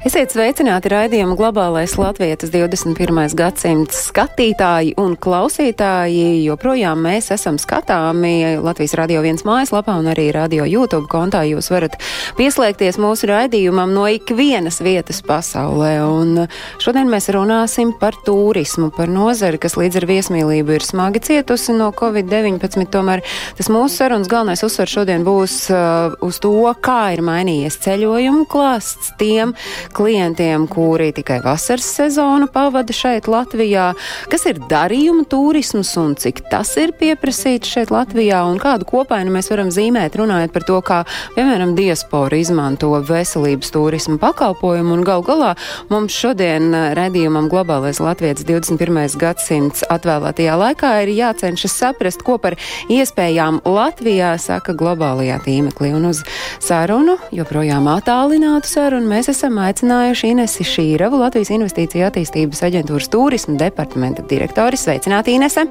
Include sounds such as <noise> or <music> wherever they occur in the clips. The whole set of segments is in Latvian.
Esiet sveicināti raidījuma globālais latvietis 21. gadsimts skatītāji un klausītāji. Joprojām mēs esam skatāmi Latvijas Radio 1 mājaslapā un arī Radio YouTube kontā. Jūs varat pieslēgties mūsu raidījumam no ikvienas vietas pasaulē. Un šodien mēs runāsim par turismu, par nozari, kas līdz ar viesmīlību ir smagi cietusi no Covid-19. Tomēr tas mūsu sarunas galvenais uzsvars šodien būs uh, uz to, kā ir mainījies ceļojumu klāsts tiem, klientiem, kuri tikai vasaras sezonu pavada šeit Latvijā, kas ir darījuma turisms un cik tas ir pieprasīts šeit Latvijā un kādu kopainu mēs varam zīmēt runājot par to, kā, piemēram, diaspora izmanto veselības turismu pakalpojumu un gal galā mums šodien uh, redzījumam globālais Latvijas 21. gadsimts atvēlētajā laikā ir jācenšas saprast, ko par iespējām Latvijā saka globālajā tīmeklī. Un uz sarunu, joprojām attālinātu sarunu, mēs esam aicinājuši Inesi Šīravu, Latvijas Investīcija attīstības aģentūras turisma departamenta direktori. Sveicināti, Inese!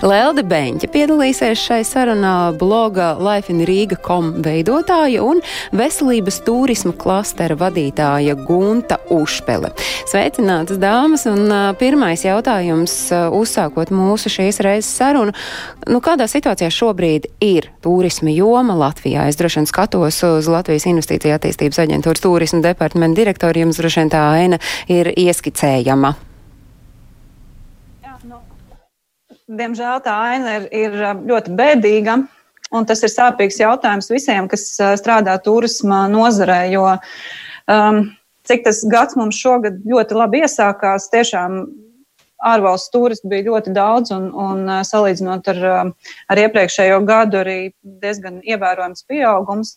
Lelde Beņķa piedalīsies šai sarunā bloga Life in Riga.com veidotāja un veselības turisma klastera vadītāja Gunta Ušpele. Sveicinātas dāmas un pirmais jautājums uzsākot mūsu šīs reizes sarunu. Nu, kādā situācijā šobrīd ir turisma joma Latvijā? Es droši vien skatos uz Latvijas Investīcija attīstības aģentūras turisma departamenta direktoru. Jums droši vien tā aina ir ieskicējama. Diemžēl tā aina ir, ir ļoti bēdīga. Un tas ir sāpīgs jautājums visiem, kas uh, strādā turisma nozarē, jo um, cik tas gads mums šogad ļoti labi iesākās, tiešām ārvalstu turistu bija ļoti daudz, un, un uh, salīdzinot ar, uh, ar iepriekšējo gadu, arī diezgan ievērojams pieaugums.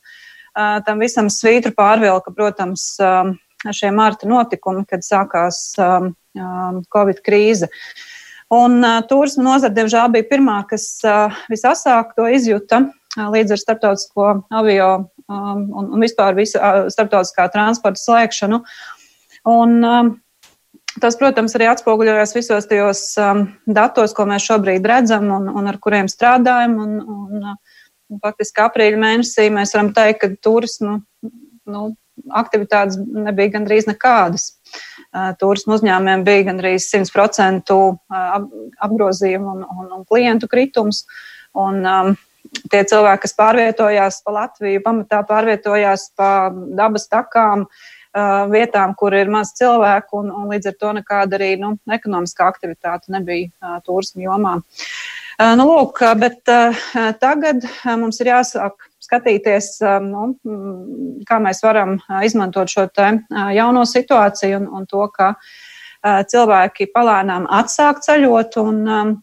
Uh, tam visam svītru pārvilka, protams, um, šie marta notikumi, kad sākās um, um, Covid krīze. Uh, Un uh, turisma nozara, diemžēl, bija pirmā, kas uh, visasāk to izjuta līdz ar starptautisko avio um, un, un vispār visu uh, starptautiskā transporta slēgšanu. Un, um, tas, protams, arī atspoguļojas visos tajos um, datos, ko mēs šobrīd redzam un, un ar kuriem strādājam. Un, un, un, faktiski aprīļa mēnesī mēs varam teikt, ka turismu nu, aktivitātes nebija gandrīz nekādas. Turismu uzņēmumiem bija gandrīz 100% apgrozījumu un, un, un klientu kritums. Un, um, tie cilvēki, kas pārvietojās pa Latviju, pamatā pārvietojās pa dabas takām, vietām, kur ir maz cilvēku, un, un līdz ar to nekāda arī nu, ekonomiskā aktivitāte nebija turismu jomā. Nu, lūk, bet tagad mums ir jāsāk skatīties, nu, kā mēs varam izmantot šo jauno situāciju un, un to, ka cilvēki palēnām atsāk ceļot. Un,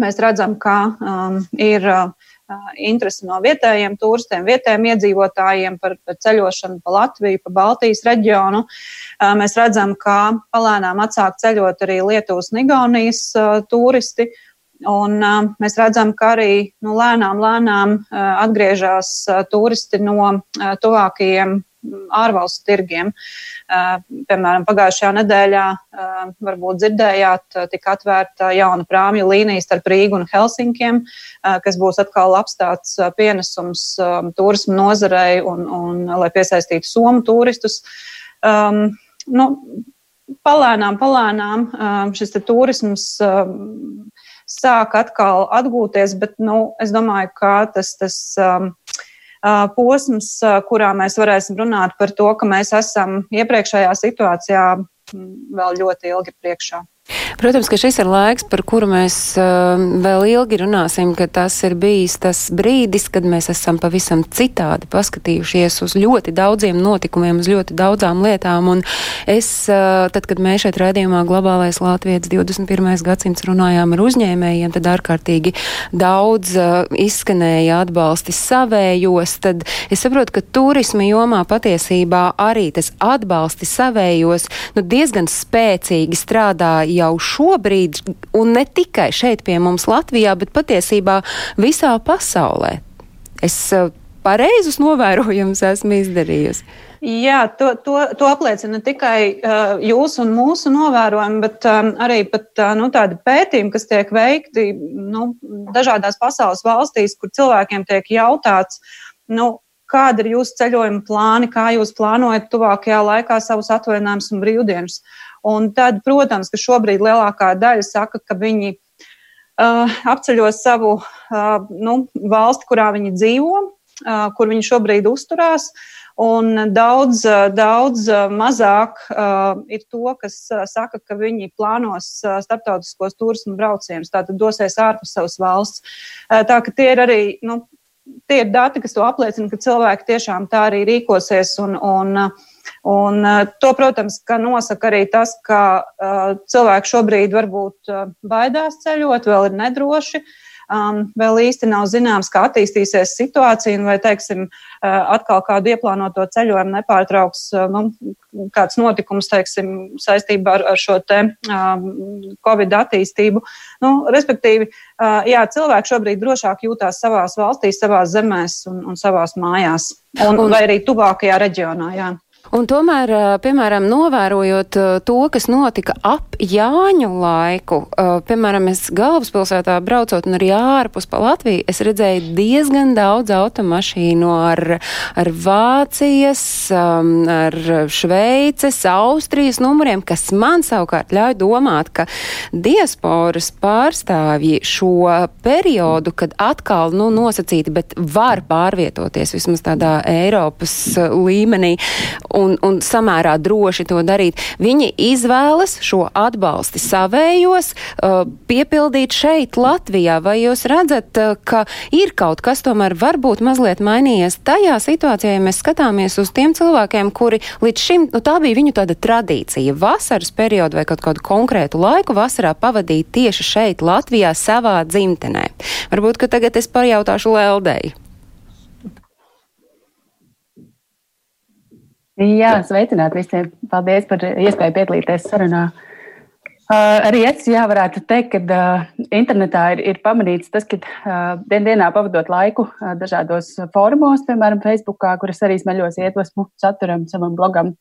mēs redzam, ka ir interesi no vietējiem turistiem, vietējiem iedzīvotājiem par, par ceļošanu pa Latviju, pa Baltijas reģionu. Mēs redzam, ka palēnām atsāk ceļot arī Lietuvas un Igaunijas turisti. Un, uh, mēs redzam, ka arī nu, lēnām, lēnām uh, atgriežas uh, turisti no uh, tuvākajiem ārvalstu tirgiem. Uh, piemēram, pagājušajā nedēļā, uh, varbūt dzirdējāt, uh, tika atvērta jauna prāmju līnija starp Rīgu un Helsinkiem, kas būs atkal labs tāds pienesums um, turismu nozarei un, un lai piesaistītu somu turistus. Um, nu, palēnām, palēnām šis turisms. Sāk atkal atgūties, bet nu, es domāju, ka tas, tas um, posms, kurā mēs varēsim runāt par to, ka mēs esam iepriekšējā situācijā vēl ļoti ilgi priekšā. Protams, ka šis ir laiks, par kuru mēs uh, vēl ilgi runāsim, ka tas ir bijis tas brīdis, kad mēs esam pavisam citādi paskatījušies uz ļoti daudziem notikumiem, uz ļoti daudzām lietām. Un es, uh, tad, kad mēs šeit redzījumā globālais Latvijas 21. gadsimts runājām ar uzņēmējiem, tad ārkārtīgi daudz uh, izskanēja atbalsti savējos. Tad es saprotu, ka turisma jomā patiesībā arī tas atbalsti savējos nu, diezgan spēcīgi strādāja jau šobrīd, un ne tikai šeit pie mums Latvijā, bet patiesībā visā pasaulē. Es pareizus novērojumus esmu izdarījusi. Jā, to, to, to apliecina ne tikai uh, jūsu un mūsu novērojumi, bet um, arī pat, uh, nu, tādi pētījumi, kas tiek veikti nu, dažādās pasaules valstīs, kur cilvēkiem tiek jautāts, nu, kāda ir jūsu ceļojuma plāni, kā jūs plānojat tuvākajā laikā savus atvaļinājumus un brīvdienas. Un tad, protams, ka šobrīd lielākā daļa saka, ka viņi uh, apceļos savu uh, nu, valsti, kurā viņi dzīvo, uh, kur viņi šobrīd uzturās. Un daudz, daudz mazāk uh, ir to, kas uh, saka, ka viņi plānos uh, starptautiskos turismu braucienus, tātad dosies ārpus savas valsts. Uh, tā ka tie ir arī nu, tie ir dati, kas to apliecina, ka cilvēki tiešām tā arī rīkosies. Un, un, un to, protams, ka nosaka arī tas, ka uh, cilvēki šobrīd varbūt uh, baidās ceļot, vēl ir nedroši. Uh, Um, vēl īsti nav zināms, kā attīstīsies situācija, vai, teiksim, uh, atkal kādu ieplānoto ceļojumu nepārtrauks uh, nu, kāds notikums, teiksim, saistībā ar, ar šo te um, Covid attīstību. Nu, respektīvi, uh, jā, cilvēki šobrīd drošāk jūtās savās valstīs, savās zemēs un, un savās mājās, un, un, vai arī tuvākajā reģionā. Jā. Un tomēr, piemēram, novērojot to, kas notika ap Jāņu laiku, piemēram, es galvaspilsētā braucot un arī ārpus pa Latviju, es redzēju diezgan daudz automašīnu ar, ar Vācijas, ar Šveices, Austrijas numuriem, kas man savukārt ļauj domāt, ka diasporas pārstāvji šo periodu, kad atkal, nu, nosacīti, bet var pārvietoties vismaz tādā Eiropas līmenī un, un samērā droši to darīt. Viņi izvēlas šo atbalsti savējos uh, piepildīt šeit, Latvijā. Vai jūs redzat, uh, ka ir kaut kas tomēr varbūt mazliet mainījies tajā situācijā, ja mēs skatāmies uz tiem cilvēkiem, kuri līdz šim, nu tā bija viņu tāda tradīcija, vasaras periodu vai kaut kādu konkrētu laiku vasarā pavadīt tieši šeit, Latvijā, savā dzimtenē. Varbūt, ka tagad es pajautāšu Leldei. Jā, sveicināt visiem. Paldies par iespēju piedalīties sarunā. Uh, arī es jā, varētu teikt, ka uh, internetā ir, ir pamanīts tas, ka uh, dien dienā pavadot laiku uh, dažādos fórumos, piemēram, Facebookā, kuras arī smeļos iedvesmu saturam savam blogam,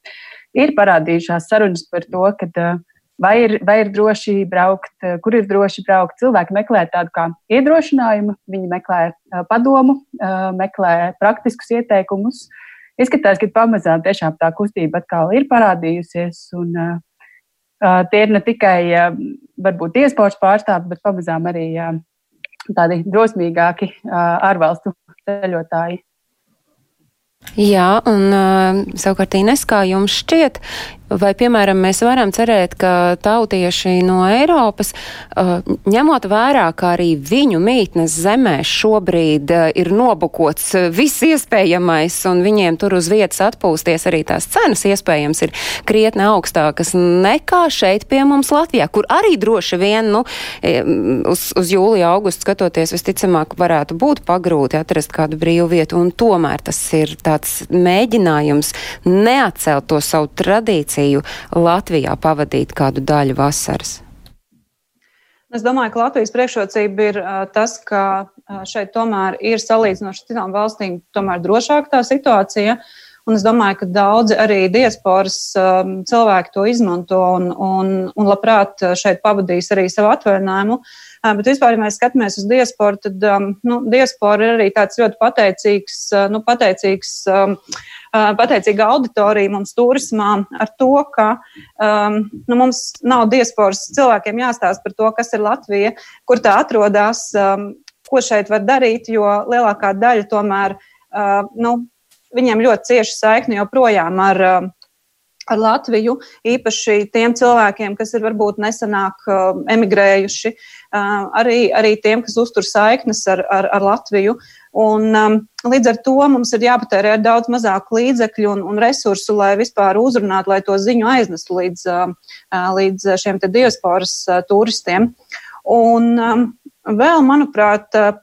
ir parādījušās sarunas par to, ka uh, vai ir, vai ir droši braukt, uh, kur ir droši braukt. Cilvēki meklē tādu kā iedrošinājumu, viņi meklē uh, padomu, uh, meklē praktiskus ieteikumus. Uh, izskatās, ka pamazām tiešām tā kustība atkal ir parādījusies. Un, uh, tie ir ne tikai uh, varbūt iesports pārstāvji, bet pamazām arī uh, tādi drosmīgāki uh, ārvalstu ceļotāji. Jā, un uh, savukārt Ines, kā jums šķiet, Vai, piemēram, mēs varam cerēt, ka tautieši no Eiropas, uh, ņemot vērā, ka arī viņu mītnes zemē šobrīd uh, ir nobukots uh, viss iespējamais, un viņiem tur uz vietas atpūsties arī tās cenas iespējams ir krietni augstākas nekā šeit pie mums Latvijā, kur arī droši vien, nu, uz, uz jūlija, augustu skatoties, visticamāk varētu būt pagrūti atrast kādu brīvu vietu, un tomēr tas ir tāds mēģinājums neatcelt to savu tradīciju iespēju Latvijā pavadīt kādu daļu vasaras? Es domāju, ka Latvijas priekšrocība ir tas, ka šeit tomēr ir salīdzinoši citām valstīm drošāka tā situācija. Un es domāju, ka daudzi arī diasporas um, cilvēki to izmanto un, un, un labprāt šeit pavadīs arī savu atvaļinājumu. Uh, bet vispār, ja mēs skatāmies uz diasporu, tad nu, diaspora ir arī tāds ļoti pateicīgs, nu, pateicīgs pateicīga auditorija mums turismā ar to, ka nu, mums nav diasporas cilvēkiem jāstāsta par to, kas ir Latvija, kur tā atrodas, ko šeit var darīt, jo lielākā daļa tomēr, nu, viņiem ļoti cieši saikni joprojām ar, ar Latviju, īpaši tiem cilvēkiem, kas ir varbūt nesenāk uh, emigrējuši, uh, arī, arī tiem, kas uztur saiknes ar, ar, ar Latviju. Un, um, līdz ar to mums ir jāpatērē daudz mazāk līdzekļu un, un resursu, lai vispār uzrunātu, lai to ziņu aiznestu līdz, uh, uh līdz šiem diasporas uh, turistiem. Un um, vēl, manuprāt, uh,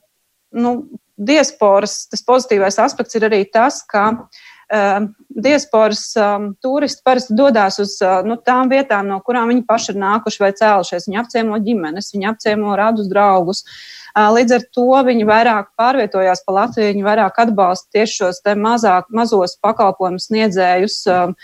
nu, diasporas tas pozitīvais aspekts ir arī tas, ka uh, diasporas um, turisti parasti dodas uz uh, nu, tām vietām, no kurām viņi paši ir nākuši vai cēlušies. Viņi apciemo ģimenes, viņi apciemo radus draugus. Uh, līdz ar to viņi vairāk pārvietojās pa Latviju, viņi vairāk atbalsta tieši šos mazāk, mazos pakalpojumu sniedzējus, um,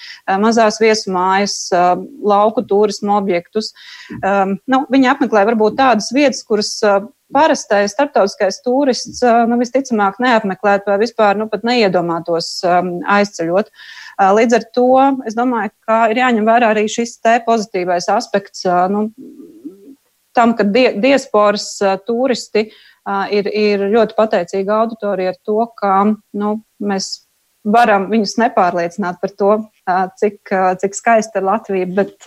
mazās viesmājas, um, lauku turismu objektus. Um, nu, viņi apmeklē varbūt tādas vietas, kuras uh, parastais starptautiskais turists nu, visticamāk neapmeklētu vai vispār nu, neiedomātos aizceļot. Līdz ar to es domāju, ka ir jāņem vērā arī šis te pozitīvais aspekts nu, tam, ka die, diasporas turisti ir, ir ļoti pateicīgi auditorija ar to, ka nu, mēs varam viņus nepārliecināt par to, cik, cik skaista ir Latvija, bet,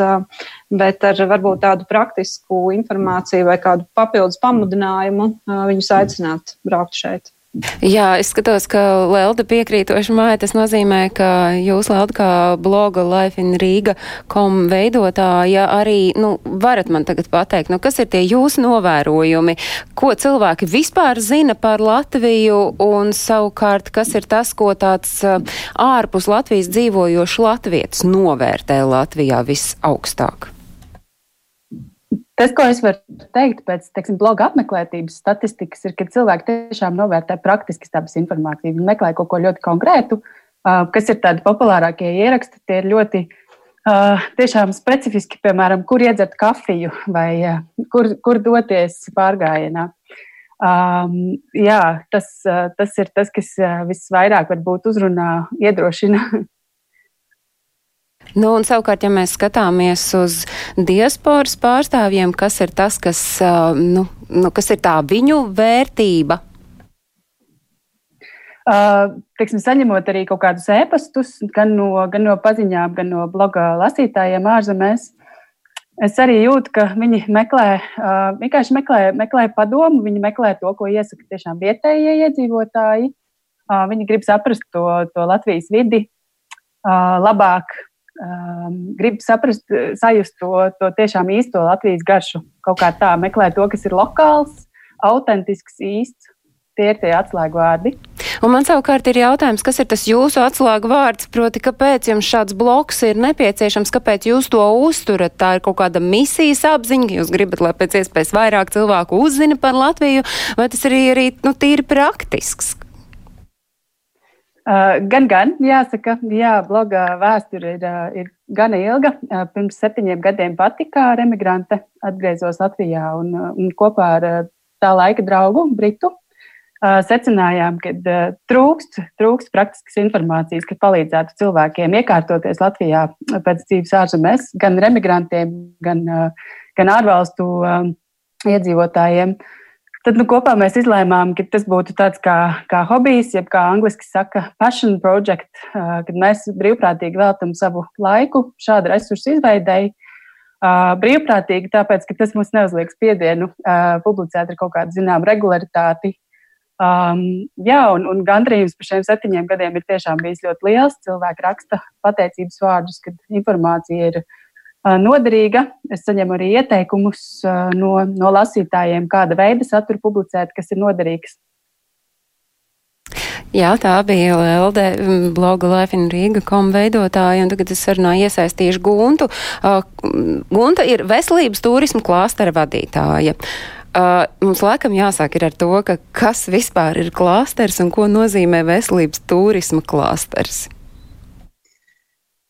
bet ar varbūt tādu praktisku informāciju vai kādu papildus pamudinājumu viņus aicināt braukt šeit. Jā, es skatos, ka Lelda piekrītoši māja, tas nozīmē, ka jūs, Lelda, kā bloga Life in Riga kom veidotāja, arī, nu, varat man tagad pateikt, nu, kas ir tie jūsu novērojumi, ko cilvēki vispār zina par Latviju? Un savukārt, kas ir tas, ko tāds ārpus Latvijas dzīvojošs latvietis novērtē Latvijā visaugstāk? Tas, ko es varu teikt pēc teiksim, bloga apmeklētības statistikas, ir, ka cilvēki tiešām novērtē praktiski dabas informāciju. Viņi meklē kaut ko ļoti konkrētu, kas ir tādi populārākie ieraksti. Tie ir ļoti tiešām specifiski, piemēram, kur iedzert kafiju vai kur, kur doties pārgājienā. Um, jā, tas, tas ir tas, kas visvairāk varbūt uzrunā, iedrošina Nu, un savukārt, ja mēs skatāmies uz diasporas pārstāvjiem, kas ir tas, kas, nu, nu, kas ir tā viņu vērtība? Uh, teiksim, saņemot arī kaut kādus ēpastus, gan no, gan no paziņām, gan no bloga lasītājiem ārzemēs, es arī jūtu, ka viņi meklē, uh, vienkārši meklē, meklē padomu, viņi meklē to, ko iesaka tiešām vietējie iedzīvotāji. Uh, viņi grib saprast to, to Latvijas vidi uh, labāk, um, grib saprast, sajust to, to tiešām īsto Latvijas garšu. Kaut kā tā, meklēt to, kas ir lokāls, autentisks, īsts. Tie ir tie atslēgvārdi. Un man savukārt ir jautājums, kas ir tas jūsu atslēgu vārds, proti, kāpēc jums šāds bloks ir nepieciešams, kāpēc jūs to uzturat? Tā ir kaut kāda misijas apziņa, jūs gribat, lai pēc iespējas vairāk cilvēku uzzina par Latviju, vai tas arī, arī nu, tīri praktisks? Uh, gan, gan, jāsaka, jā, bloga vēsture ir, uh, ir gana ilga. Uh, pirms septiņiem gadiem pati kā emigrante atgriezos Latvijā un, un kopā ar tā laika draugu Britu secinājām, ka trūkst, trūkst praktiskas informācijas, kas palīdzētu cilvēkiem iekārtoties Latvijā pēc dzīves ārzemēs, gan emigrantiem, gan, gan ārvalstu iedzīvotājiem. Uh, Tad nu, kopā mēs izlēmām, ka tas būtu tāds kā, kā hobijs, jeb kā angļuiski saka, passion project, kad mēs brīvprātīgi veltam savu laiku šādu resursu izveidēji. Brīvprātīgi, tāpēc, ka tas mums neuzliek spiedienu publicēt ar kaut kādu zināmu regularitāti. Um, jā, un, un gandrīz par šiem septiņiem gadiem ir tiešām bijis ļoti liels. Cilvēki raksta pateicības vārdus, kad informācija ir uh, noderīga. Es saņemu arī ieteikumus no, no lasītājiem, kāda veida saturu publicēt, kas ir noderīgs. Jā, tā bija LD bloga Life in Riga kom veidotāja, un tagad es sarunāju iesaistīšu Guntu. Uh, Gunta ir veselības turismu klāstera vadītāja. Uh, mums laikam jāsāk ar to, ka kas vispār ir klāsters un ko nozīmē veselības turisma klāsters.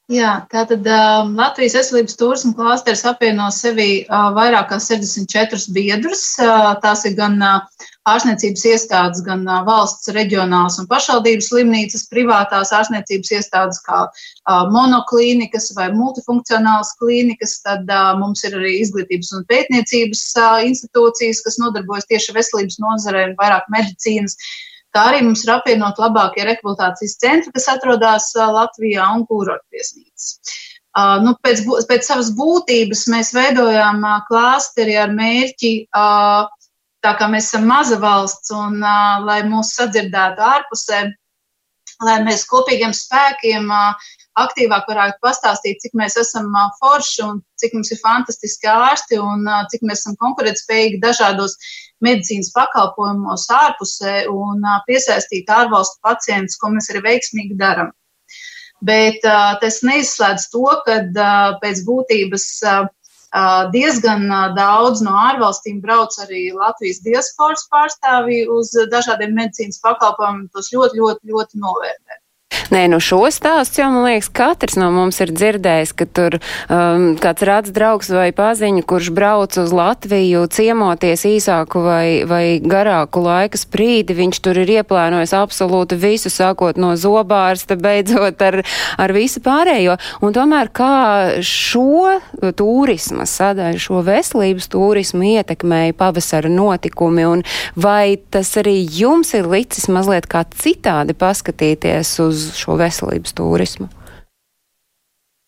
Jā, tātad uh, Latvijas veselības turisma klāsteris apvieno sevi uh, vairāk kā 64 biedrus. Uh, tās ir gan uh, ārstniecības iestādes, gan uh, valsts, reģionāls un pašvaldības slimnīcas, privātās ārstniecības iestādes kā uh, monoklīnikas vai multifunkcionālas klīnikas. Tad uh, mums ir arī izglītības un pētniecības uh, institūcijas, kas nodarbojas tieši veselības nozarē un vairāk medicīnas. Uh, kā arī mums ir apvienot labākie rehabilitācijas centri, kas atrodas Latvijā un kūrortviesnīcas. Uh, nu, pēc, pēc savas būtības mēs veidojām uh, klāsteri ar mērķi, uh, tā kā mēs esam maza valsts un lai mūs sadzirdētu ārpusē, lai mēs kopīgiem spēkiem aktīvāk varētu pastāstīt, cik mēs esam forši un cik mums ir fantastiski ārsti un cik mēs esam konkurētspējīgi dažādos medicīnas pakalpojumos ārpusē un piesaistīt ārvalstu pacientus, ko mēs arī veiksmīgi darām. Bet tas neizslēdz to, ka pēc būtības diezgan daudz no ārvalstīm brauc arī Latvijas diasporas pārstāvji uz dažādiem medicīnas pakalpojumiem. Tos ļoti, ļoti, ļoti novērtē. Nē, nu šo stāstu jau, man liekas, katrs no mums ir dzirdējis, ka tur um, kāds rāds draugs vai paziņu, kurš brauc uz Latviju ciemoties īsāku vai, vai garāku laika sprīdi, viņš tur ir ieplānojis absolūti visu, sākot no zobārsta, beidzot ar, ar visu pārējo. Un tomēr kā šo turisma sadaļu, šo veselības turismu ietekmēja pavasara notikumi un vai tas arī jums ir licis mazliet kā citādi paskatīties uz šo veselības turismu?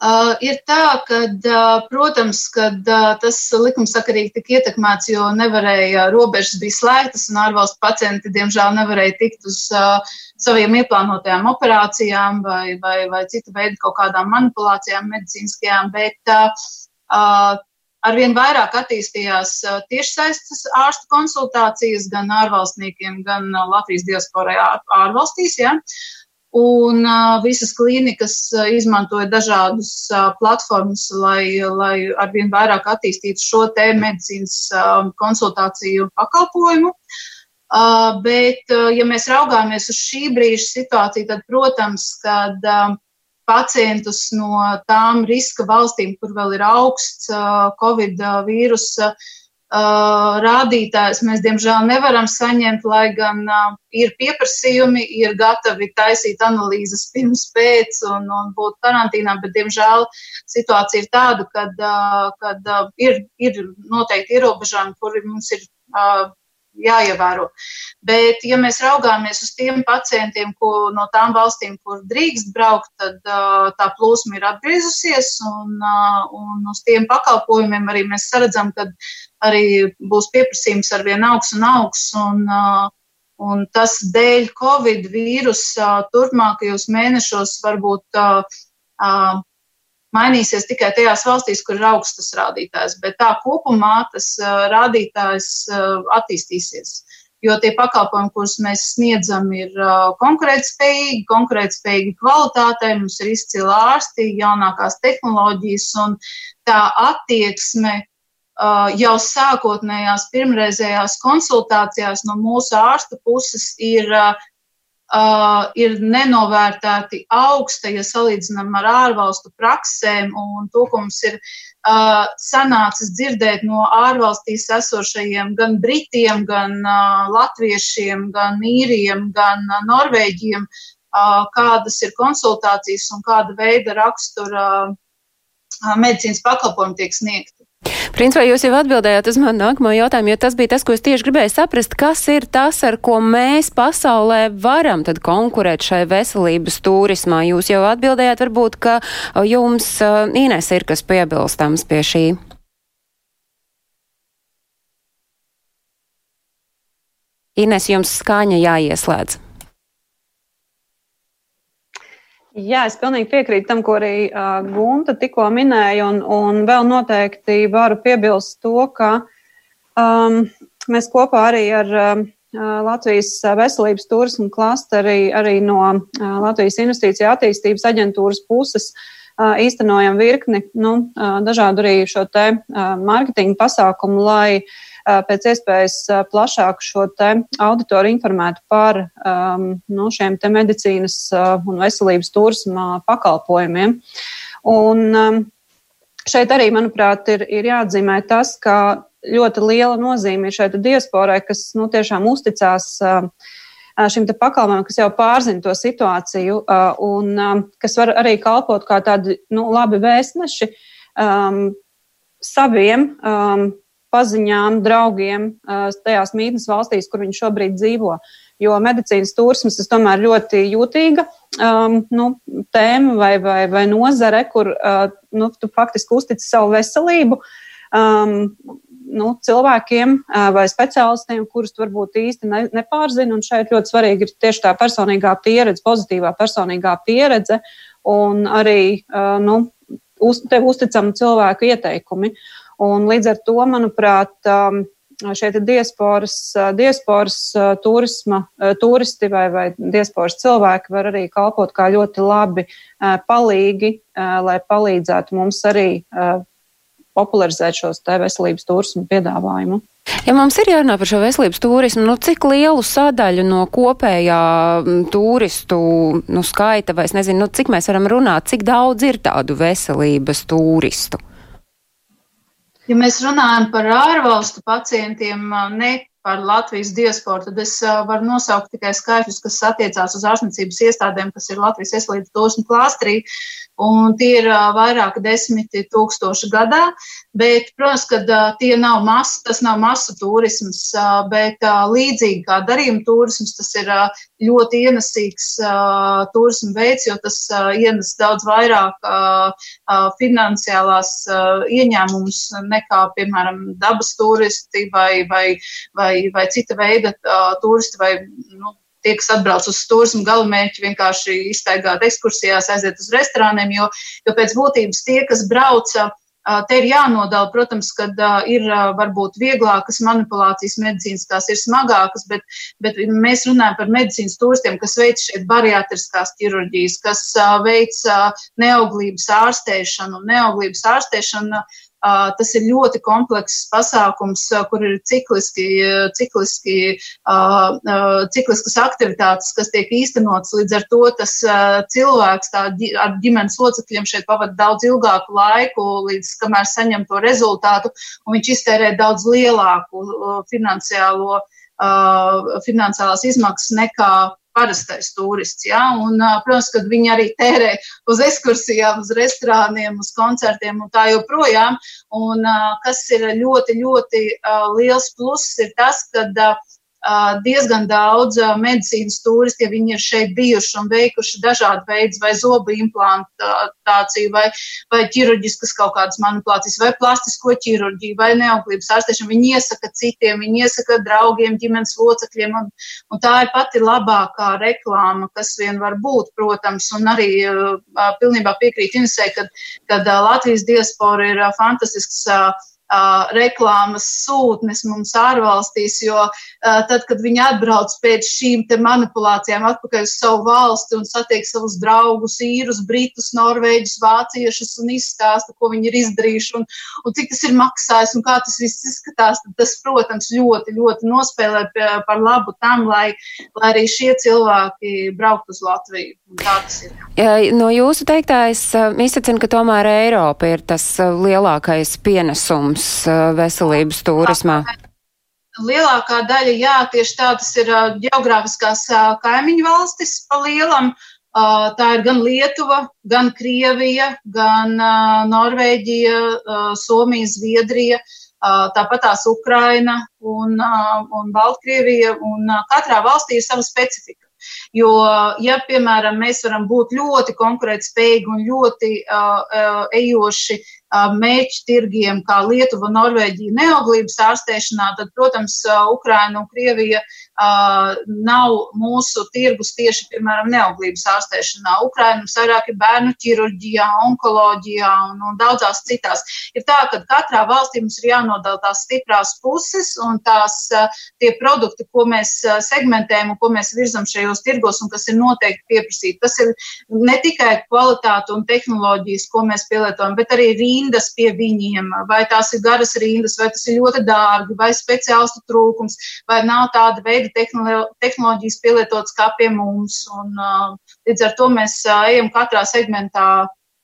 Uh, ir tā, ka, uh, protams, ka uh, tas likumsakarīgi tika ietekmēts, jo nevarēja, robežas bija slēgtas un ārvalstu pacienti, diemžēl, nevarēja tikt uz uh, saviem ieplānotajām operācijām vai, vai, vai citu veidu kaut kādām manipulācijām medicīniskajām, bet uh, arvien vairāk attīstījās tiešsaistes ārstu konsultācijas gan ārvalstniekiem, gan Latvijas diasporai ārvalstīs. Ja? Uh, Un visas klīnikas izmantoja dažādus uh, platformas, lai, lai arvien vairāk attīstītu šo te medicīnas konsultāciju pakalpojumu. Bet, ja mēs raugāmies uz šī brīža situāciju, tad, protams, kad pacientus no tām riska valstīm, kur vēl ir augsts Covid vīrusa uh, Rādītājs mēs, diemžēl, nevaram saņemt, lai gan ir pieprasījumi, ir gatavi taisīt analīzes pirms, pēc un, un būt karantīnā, bet, diemžēl, situācija ir tāda, kad, kad ir, ir noteikti ierobežojumi, kuri mums ir jāievēro. Bet, ja mēs raugāmies uz tiem pacientiem, ko no tām valstīm, kur drīkst braukt, tad tā plūsma ir atgriezusies, un, un uz tiem pakalpojumiem arī mēs saredzam, ka arī būs pieprasījums ar vien augs un augs. Un, un tas dēļ Covid vīrusa turpmākajos mēnešos varbūt mainīsies tikai tajās valstīs, kur ir augstas rādītājs, bet tā kopumā tas rādītājs attīstīsies. Jo tie pakalpojumi, kurus mēs sniedzam, ir konkurētspējīgi, konkurētspējīgi kvalitātei, mums ir izcili ārsti, jaunākās tehnoloģijas un tā attieksme jau sākotnējās pirmreizējās konsultācijās no mūsu ārsta puses ir, uh, ir nenovērtēti augsta, ja salīdzinām ar ārvalstu praksēm, un to, ko mums ir uh, sanācis dzirdēt no ārvalstīs esošajiem gan britiem, gan uh, latviešiem, gan īriem, gan uh, norvēģiem, uh, kādas ir konsultācijas un kāda veida rakstura uh, medicīnas pakalpojumi tiek sniegti. Principā jūs jau atbildējāt uz manu nākamo jautājumu, jo tas bija tas, ko es tieši gribēju saprast, kas ir tas, ar ko mēs pasaulē varam tad konkurēt šai veselības turismā. Jūs jau atbildējāt, varbūt, ka jums, Ines, ir kas piebilstams pie šī. Ines, jums skaņa jāieslēdz. Jā, es pilnīgi piekrītu tam, ko arī uh, Gunta tikko minēja, un, un vēl noteikti varu piebilst to, ka um, mēs kopā arī ar uh, Latvijas veselības turismu klasteri, arī no uh, Latvijas investīcija attīstības aģentūras puses uh, īstenojam virkni nu, uh, dažādu arī šo te uh, mārketinga pasākumu, lai uh, pēc iespējas plašāk šo auditoru informētu par um, nu, šiem medicīnas un veselības turisma pakalpojumiem. Un, um, šeit arī, manuprāt, ir, ir jāatzīmē tas, ka ļoti liela nozīme ir šeit diasporai, kas nu, tiešām uzticās uh, šim pakalpojumam, kas jau pārzina to situāciju un kas var arī kalpot kā tādi nu, labi vēstneši um, saviem um, paziņām, draugiem tajās mītnes valstīs, kur viņi šobrīd dzīvo. Jo medicīnas turisms ir tomēr ļoti jūtīga um, nu, tēma vai, vai, vai nozare, kur uh, nu, tu faktiski uztici savu veselību. Um, nu, cilvēkiem uh, vai speciālistiem, kurus varbūt īsti ne, nepārzina. Šeit ļoti svarīgi ir tieši tā personīgā pieredze, pozitīvā personīgā pieredze un arī nu, uz, uzticama cilvēku ieteikumi. Un līdz ar to, manuprāt, um, šie diasporas, diasporas turisma, turisti vai, vai diasporas cilvēki var arī kalpot kā ļoti labi palīgi, lai palīdzētu mums arī popularizēt šos te veselības turismu piedāvājumu. Ja mums ir jārunā par šo veselības turismu, nu cik lielu sadaļu no kopējā turistu nu, skaita, vai es nezinu, nu, cik mēs varam runāt, cik daudz ir tādu veselības turistu? Ja mēs runājam par ārvalstu pacientiem, ne par Latvijas diasporu, tad es varu nosaukt tikai skaitļus, kas attiecās uz ārstniecības iestādēm, kas ir Latvijas veselības turismu klāstrī un tie ir vairāki desmiti tūkstoši gadā. Bet, protams, ka tie nav masa, tas nav masu turisms, bet līdzīgi kā darījuma turisms, tas ir ļoti ienesīgs turisma veids, jo tas ienes daudz vairāk finansiālās ieņēmumus nekā, piemēram, dabas turisti vai, vai, vai, vai cita veida turisti vai, nu, tie, kas atbrauc uz turismu galamērķi, vienkārši iztaigāt ekskursijās, aiziet uz restorāniem, jo, jo pēc būtības tie, kas brauca, te ir jānodala, protams, ka ir varbūt vieglākas manipulācijas medicīnas, tās ir smagākas, bet, bet mēs runājam par medicīnas turistiem, kas veic šeit bariatriskās ķirurģijas, kas veic neauglības ārstēšanu. Neauglības ārstēšana Tas ir ļoti komplekss pasākums, kur ir cikliski, cikliski, cikliskas aktivitātes, kas tiek īstenotas. Līdz ar to tas cilvēks tā, ar ģimenes locekļiem šeit pavada daudz ilgāku laiku, līdz kamēr saņem to rezultātu, un viņš iztērē daudz lielāku finansiālo, finansiālās izmaksas nekā parastais turists. Ja? Un, protams, ka viņi arī tērē uz ekskursijām, uz restorāniem, uz koncertiem un tā joprojām. Un, kas ir ļoti, ļoti liels pluss, ir tas, ka diezgan daudz medicīnas turisti, ja viņi ir šeit bijuši un veikuši dažādu veidu vai zobu implantāciju, vai, vai ķirurģiskas kaut kādas manipulācijas, vai plastisko ķirurģiju, vai neauglības ārstēšanu. Viņi iesaka citiem, viņi iesaka draugiem, ģimenes locekļiem, un, un tā ir pati labākā reklāma, kas vien var būt, protams, un arī uh, pilnībā piekrīt Inesē, kad, kad uh, Latvijas diaspora ir uh, fantastisks uh, uh, reklāmas sūtnes mums ārvalstīs, jo uh, tad, kad viņi atbrauc pēc šīm manipulācijām atpakaļ uz savu valsti un satiek savus draugus, īrus, britus, norvēģus, vāciešus un izstāsta, ko viņi ir izdarījuši un, un cik tas ir maksājis un kā tas viss izskatās, tad tas, protams, ļoti, ļoti nospēlē par labu tam, lai, lai arī šie cilvēki brauktu uz Latviju. No jūsu teiktā es izsacinu, ka tomēr Eiropa ir tas lielākais pienesums mums uh, veselības turismā? Lielākā daļa, jā, tieši tā, tas ir uh, geogrāfiskās uh, kaimiņu valstis pa lielam. Tā ir gan Lietuva, gan Krievija, gan Norvēģija, Somija, Zviedrija, tāpat tās Ukraina un, un Baltkrievija. Un katrā valstī ir sava specifika. Jo, ja, piemēram, mēs varam būt ļoti konkurētspējīgi un ļoti uh, ejoši mēķu tirgiem, kā Lietuva, Norvēģija, neauglības ārstēšanā, tad, protams, Ukraina un Krievija nav mūsu tirgus tieši, piemēram, neauglības ārstēšanā. Ukraina mums vairāk ir bērnu ķirurģijā, onkoloģijā un, un daudzās citās. Ir tā, ka katrā valstī mums ir jānodala tās stiprās puses un tās tie produkti, ko mēs segmentējam un ko mēs virzam šajos tirgos un kas ir noteikti pieprasīti. Tas ir ne tikai kvalitāte un tehnoloģijas, ko mēs pielietojam, bet arī rindas pie viņiem, vai tās ir garas rindas, vai tas ir ļoti dārgi, vai speciālistu trūkums, vai nav tāda veida tehnoloģijas pielietotas kā pie mums. Un, līdz ar to mēs ejam katrā segmentā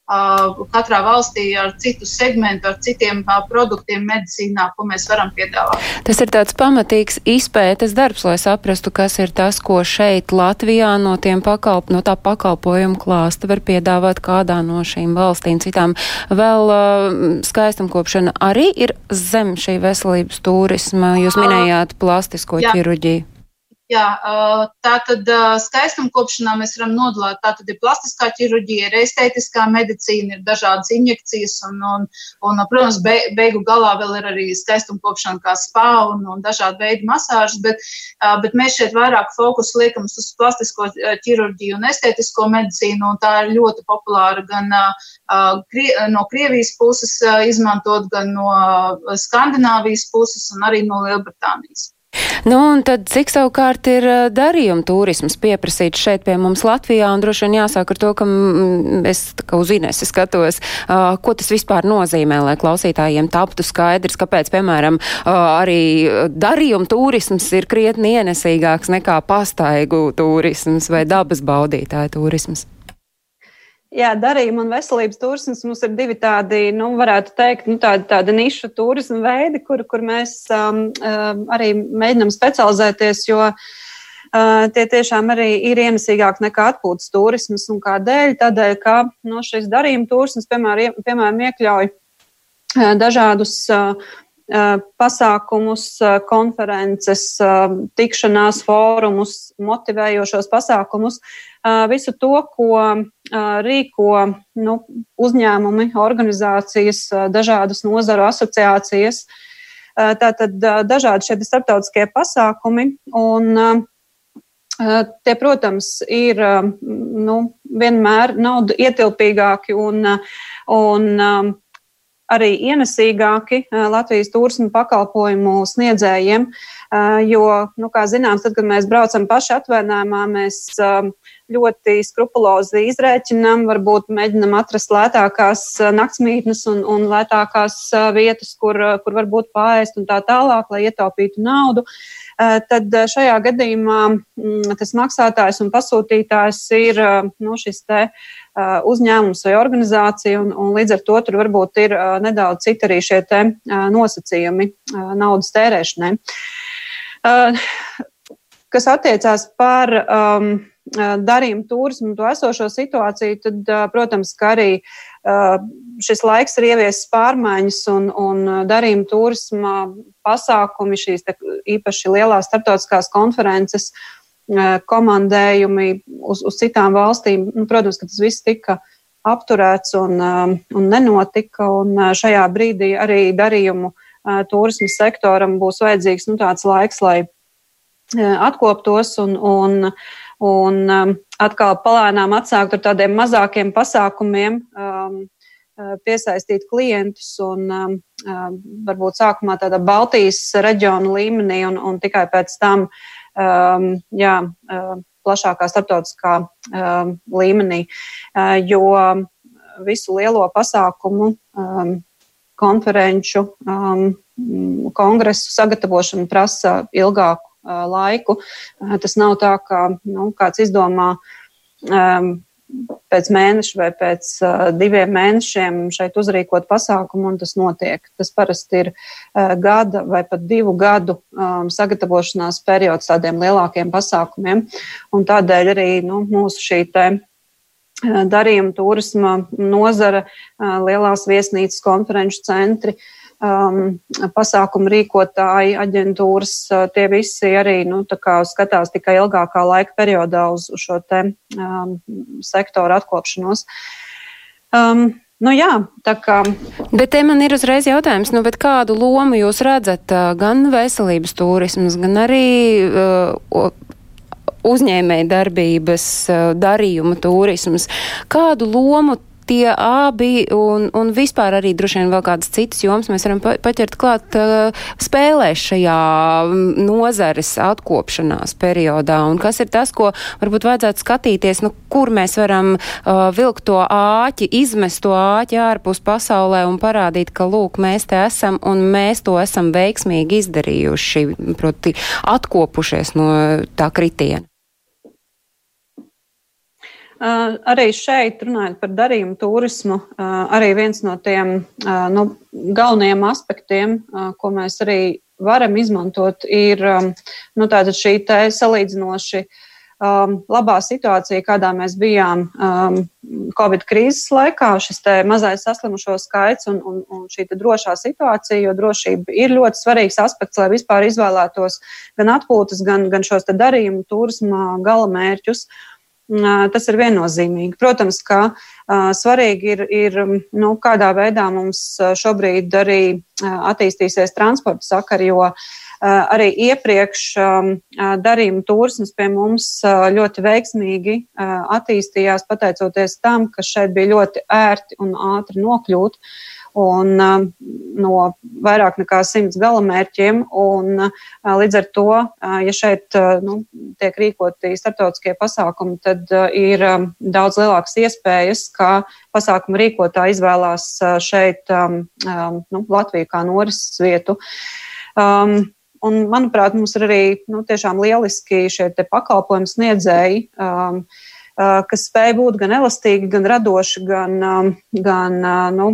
katrā valstī ar citu segmentu, ar citiem produktiem medicīnā, ko mēs varam piedāvāt. Tas ir tāds pamatīgs izpētes darbs, lai saprastu, kas ir tas, ko šeit Latvijā no, pakalp, no tā pakalpojumu klāsta var piedāvāt kādā no šīm valstīm citām. Vēl uh, skaistumkopšana arī ir zem šī veselības turisma. Jūs minējāt plastisko ķirurģiju. Jā, tā tad skaistumkopšanā mēs varam nodalīt. Tā tad ir plastiskā ķirurģija, ir estētiskā medicīna, ir dažādas injekcijas, un, un, un protams, be, beigu galā vēl ir arī skaistumkopšana kā spā un, un dažādi veidi masāžas, bet, bet mēs šeit vairāk fokusu liekam uz plastisko ķirurģiju un estētisko medicīnu, un tā ir ļoti populāra gan no Krievijas puses izmantot, gan no Skandināvijas puses un arī no Lielbritānijas. Nu, un tad cik savukārt ir darījuma turisms pieprasīts šeit pie mums Latvijā, un droši vien jāsāk ar to, ka es kā uz Inesi skatos, uh, ko tas vispār nozīmē, lai klausītājiem taptu skaidrs, kāpēc, piemēram, uh, arī darījuma turisms ir krietni ienesīgāks nekā pastaigu turisms vai dabas baudītāju turisms. Jā, darījuma un veselības turisms mums ir divi tādi, nu, varētu teikt, nu, tādi, tādi nišu turisma veidi, kur, kur mēs um, um, arī mēģinam specializēties, jo uh, tie tiešām arī ir ienesīgāk nekā atpūtas turismas. Un kādēļ? Tādēļ, ka no nu, šis darījuma turisms, piemēram, piemēram iekļauj uh, dažādus uh pasākumus, konferences, tikšanās fórumus, motivējošos pasākumus, visu to, ko rīko nu, uzņēmumi, organizācijas, dažādas nozaru asociācijas. Tātad dažādi šie starptautiskie pasākumi. Un, Tie, protams, ir nu, vienmēr naudu ietilpīgāki un, un arī ienesīgāki Latvijas turismu pakalpojumu sniedzējiem, jo, nu, kā zināms, tad, kad mēs braucam paši atvainājumā, mēs ļoti skrupulozi izrēķinām, varbūt mēģinam atrast lētākās naktsmītnes un, un lētākās vietas, kur, kur varbūt pāriest un tā tālāk, lai ietaupītu naudu. Tad šajā gadījumā tas maksātājs un pasūtītājs ir nu, šis te uzņēmums vai organizācija, un, un līdz ar to tur varbūt ir nedaudz citi arī šie te nosacījumi naudas tērēšanai. Kas attiecās par um, darījumu turismu to esošo situāciju, tad, protams, ka arī šis laiks ir ieviesis pārmaiņas un, un darījumu turisma pasākumi, šīs te, īpaši lielās starptautiskās konferences, komandējumi uz, uz citām valstīm. Nu, protams, ka tas viss tika apturēts un, un nenotika, un šajā brīdī arī darījumu turismu sektoram būs vajadzīgs nu, tāds laiks, lai atkoptos un, un un atkal palēnām atsākt ar tādiem mazākiem pasākumiem, um, uh, piesaistīt klientus un um, varbūt sākumā tādā Baltijas reģiona līmenī un, un tikai pēc tam um, jā, uh, plašākā starptautiskā um, līmenī, uh, jo visu lielo pasākumu, um, konferenču, um, kongresu sagatavošana prasa ilgāku laiku. Tas nav tā, ka nu, kāds izdomā um, pēc mēneša vai pēc uh, diviem mēnešiem šeit uzrīkot pasākumu, un tas notiek. Tas parasti ir uh, gada vai pat divu gadu um, sagatavošanās periods tādiem lielākiem pasākumiem, un tādēļ arī nu, mūsu šī te darījuma turisma nozara, lielās viesnīcas, konferenču centri, uh, um, pasākumu rīkotāji, aģentūras, uh, tie visi arī nu, skatās tikai ilgākā laika periodā uz, uz šo te um, sektoru atkopšanos. Um, Nu jā, tā kā. Bet te man ir uzreiz jautājums, nu, kādu lomu jūs redzat uh, gan veselības turismas, gan arī uh, uzņēmēja darbības, uh, darījuma turismas? Kādu lomu tie abi un, un vispār arī droši vien vēl kādas citas jomas mēs varam paķert klāt uh, spēlēs šajā mm, nozares atkopšanās periodā. Un kas ir tas, ko varbūt vajadzētu skatīties, nu, kur mēs varam uh, vilkt to āķi, izmest to āķi ārpus pasaulē un parādīt, ka, lūk, mēs te esam un mēs to esam veiksmīgi izdarījuši, proti, atkopušies no tā kritiena. Arī šeit, runājot par darījumu turismu, arī viens no tiem nu, galvenajiem aspektiem, ko mēs arī varam izmantot, ir nu, šī salīdzinoši um, labā situācija, kādā mēs bijām um, Covid krīzes laikā, šis mazais saslimušo skaits un, un, un šī drošā situācija, jo drošība ir ļoti svarīgs aspekts, lai vispār izvēlētos gan atpūtas, gan, gan šos darījumu turisma galamērķus. Tas ir viennozīmīgi. Protams, ka uh, svarīgi ir, ir nu, kādā veidā mums šobrīd arī uh, attīstīsies transporta sakari, jo uh, arī iepriekš darījuma turisms pie mums ļoti veiksmīgi attīstījās, pateicoties tam, ka šeit bija ļoti ērti un ātri nokļūt. Un, no vairāk nekā simts galamērķiem. Un, līdz ar to, ja šeit nu, tiek rīkoti starptautiskie pasākumi, tad ir daudz lielākas iespējas, ka pasākuma rīkotāji izvēlās šeit nu, Latviju kā norises vietu. Um, Un, manuprāt, mums ir arī nu, tiešām lieliski šie pakalpojumu sniedzēji, um, kas spēj būt gan elastīgi, gan radoši, gan, um, gan uh, nu,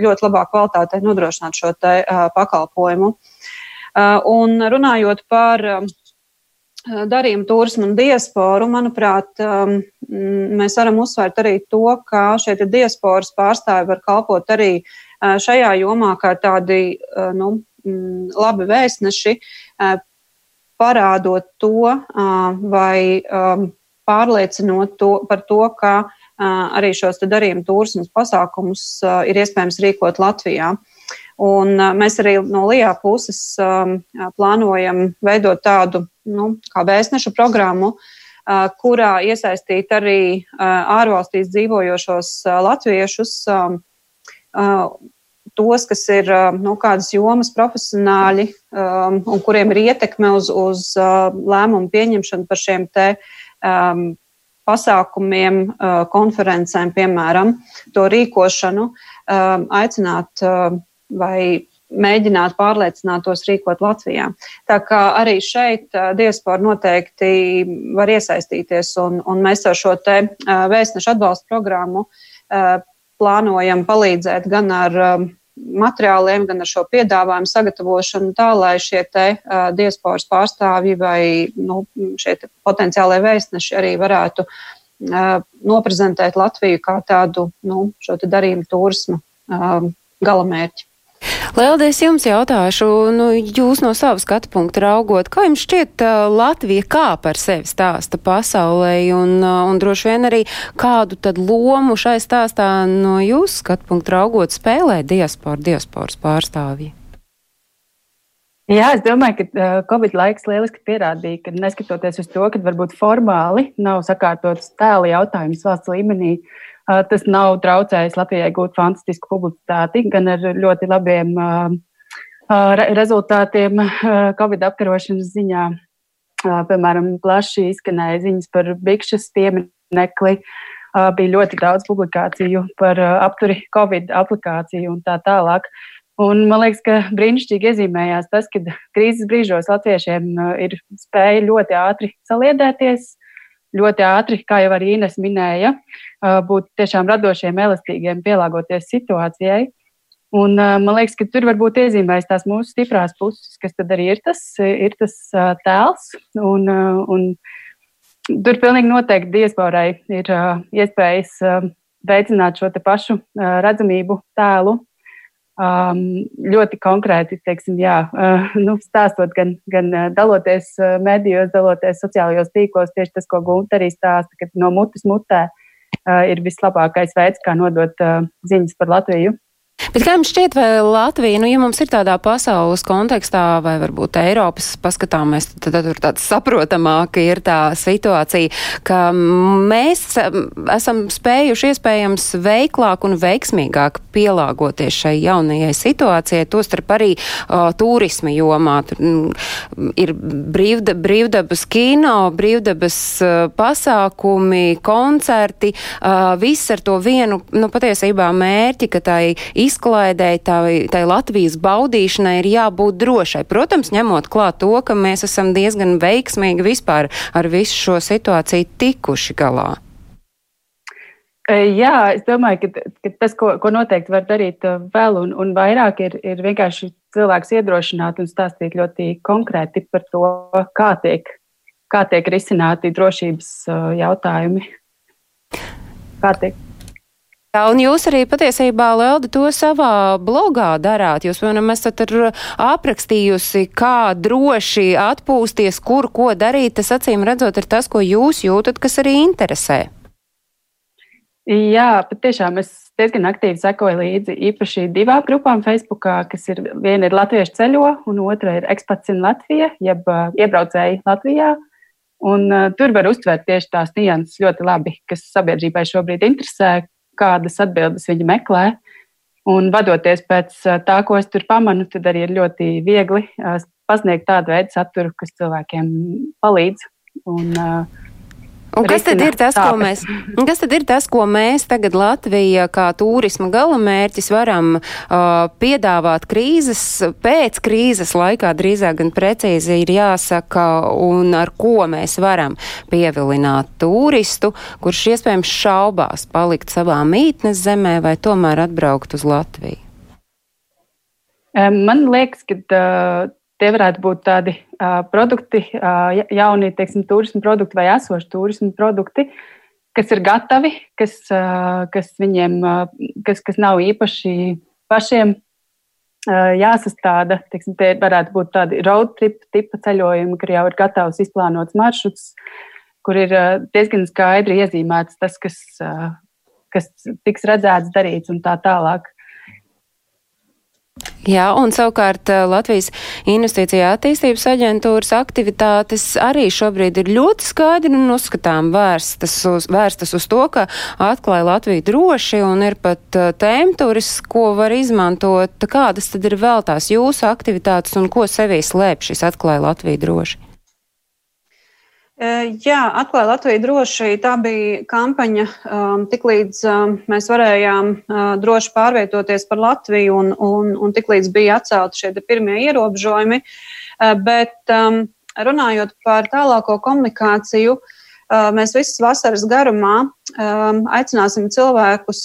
ļoti labā kvalitātē nodrošināt šo te, pakalpojumu. Un runājot par darījumu turismu un diasporu, manuprāt, mēs varam uzsvērt arī to, ka šie diasporas pārstāvi var kalpot arī šajā jomā kā tādi nu, Mm, labi vēstneši, parādot to vai pārliecinot to, par to, ka arī šos darījumu turismas pasākumus ir iespējams rīkot Latvijā. Un mēs arī no LIA puses plānojam veidot tādu nu, kā vēstnešu programmu, kurā iesaistīt arī ārvalstīs dzīvojošos latviešus tos, kas ir nu, kādas jomas profesionāļi um, un kuriem ir ietekme uz, uz lēmumu pieņemšanu par šiem te um, pasākumiem, uh, konferencēm, piemēram, to rīkošanu, um, aicināt uh, vai mēģināt pārliecināt tos rīkot Latvijā. Tā kā arī šeit uh, diaspora noteikti var iesaistīties, un, un mēs ar šo te uh, vēstnešu atbalstu programmu uh, plānojam palīdzēt gan ar um, materiāliem, gan ar šo piedāvājumu sagatavošanu tā, lai šie te uh, diasporas pārstāvji vai nu, šie potenciālie vēstneši arī varētu uh, noprezentēt Latviju kā tādu nu, darījumu turismu uh, galamērķi. Lieldies jums jautāšu, nu, jūs no sava skatu punkta raugot, kā jums šķiet Latvija kā par sevi stāsta pasaulē un, un droši vien arī kādu tad lomu šai stāstā no jūsu skatu punkta raugot spēlē diaspora, diasporas pārstāvji? Jā, es domāju, ka Covid laiks lieliski pierādīja, ka neskatoties uz to, ka varbūt formāli nav sakārtots tēla jautājums valsts līmenī, uh, Tas nav traucējis Latvijai gūt fantastisku publicitāti, gan ar ļoti labiem rezultātiem Covid apkarošanas ziņā. Piemēram, plaši izskanēja ziņas par Bikšas pieminekli. Bija ļoti daudz publikāciju par apturi Covid aplikāciju un tā tālāk. Un man liekas, ka brīnišķīgi iezīmējās tas, ka krīzes brīžos latviešiem ir spēja ļoti ātri saliedēties, ļoti ātri, kā jau arī Ines minēja, būt tiešām radošiem, elastīgiem, pielāgoties situācijai. Un, man liekas, ka tur varbūt iezīmējas tās mūsu stiprās puses, kas tad arī ir tas, ir tas tēls. Un, un tur pilnīgi noteikti diasporai ir iespējas veicināt šo pašu redzamību tēlu um, ļoti konkrēti, teiksim, jā, uh, <laughs> nu, stāstot gan, gan uh, daloties uh, medijos, daloties sociālajos tīklos, tieši tas, ko Gunta arī stāsta, ka no mutes mutē uh, ir vislabākais veids, kā nodot uh, ziņas par Latviju. Bet kā jums šķiet, vai Latvija, nu, ja mums ir tādā pasaules kontekstā, vai varbūt Eiropas paskatāmies, tad, tad tur tāds saprotamāk ir tā situācija, ka mēs esam spējuši iespējams veiklāk un veiksmīgāk pielāgoties šai jaunajai situācijai, tostarp arī uh, turisma jomā. Tur, ir brīvda, brīvdabas kino, brīvdabas uh, pasākumi, koncerti, uh, viss ar to vienu, nu, patiesībā mērķi, ka tai izklaidēji, tai, tai Latvijas baudīšanai ir jābūt drošai. Protams, ņemot klāt to, ka mēs esam diezgan veiksmīgi vispār ar visu šo situāciju tikuši galā. E, jā, es domāju, ka, ka tas, ko, ko noteikti var darīt e, vēl un, un vairāk, ir, ir vienkārši cilvēks iedrošināt un stāstīt ļoti konkrēti par to, kā tiek, kā tiek risināti drošības jautājumi. Kā tiek Jā, un jūs arī patiesībā, Lelda, to savā blogā darāt. Jūs, piemēram, esat aprakstījusi, kā droši atpūsties, kur ko darīt. Tas acīm redzot ir tas, ko jūs jūtat, kas arī interesē. Jā, patiešām es diezgan aktīvi sekoju līdzi īpaši divām grupām Facebook, kas ir viena ir Latviešu ceļo, un otra ir ekspats in Latvija, jeb uh, iebraucēji Latvijā. Un, uh, tur var uztvert tieši tās nianses ļoti labi, kas sabiedrībai šobrīd interesē, kādas atbildes viņi meklē. Un vadoties pēc tā, ko es tur pamanu, tad arī ir ļoti viegli pasniegt tādu veidu saturu, kas cilvēkiem palīdz. Un, uh, Un kas tad, ir tas, ko mēs, kas tad ir tas, ko mēs tagad Latvija kā turisma galamērķis varam uh, piedāvāt krīzes, pēc krīzes laikā drīzāk gan precīzi ir jāsaka, un ar ko mēs varam pievilināt turistu, kurš iespējams šaubās palikt savā mītnes zemē vai tomēr atbraukt uz Latviju? Man liekas, ka uh, tie varētu būt tādi uh, produkti, uh, jauni, teiksim, turismu produkti vai esoši turismu produkti, kas ir gatavi, kas, uh, kas viņiem, kas, kas nav īpaši pašiem jāsastāda. Teiksim, tie varētu būt tādi road trip tipa ceļojumi, kur jau ir gatavs izplānots maršruts, kur ir diezgan skaidri iezīmēts tas, kas, kas tiks redzēts, darīts un tā tālāk. Jā, un savukārt eh, Latvijas Investīcija attīstības aģentūras aktivitātes arī šobrīd ir ļoti skaidri un uzskatām vērstas uz, vērstas uz to, ka atklāja Latviju droši un ir pat uh, tēmturis, ko var izmantot. Kādas tad ir vēl tās jūsu aktivitātes un ko sevī slēp šis atklāja Latviju droši? Jā, atklāja Latviju droši. Tā bija kampaņa, tiklīdz mēs varējām droši pārvietoties par Latviju un, un, un tiklīdz bija atcelti šie pirmie ierobežojumi. Bet runājot par tālāko komunikāciju, mēs visas vasaras garumā um, aicināsim cilvēkus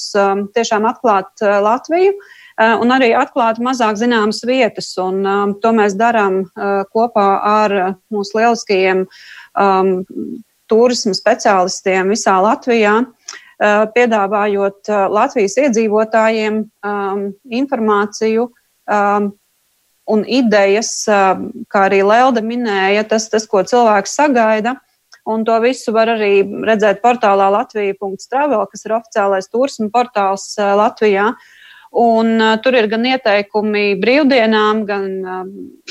tiešām atklāt Latviju. Un arī atklāt mazāk zināmas vietas, un um, to mēs darām uh, kopā ar mūsu lieliskajiem uh, um, turismu speciālistiem visā Latvijā, uh, piedāvājot uh, Latvijas iedzīvotājiem um, informāciju um, un idejas, um, kā arī Lelde minēja, tas, tas, ko cilvēks sagaida. Un to visu var arī redzēt portālā Latvija.travel, kas ir oficiālais turismu portāls uh, Latvijā. Uh, Un, uh, tur ir gan ieteikumi brīvdienām, gan uh,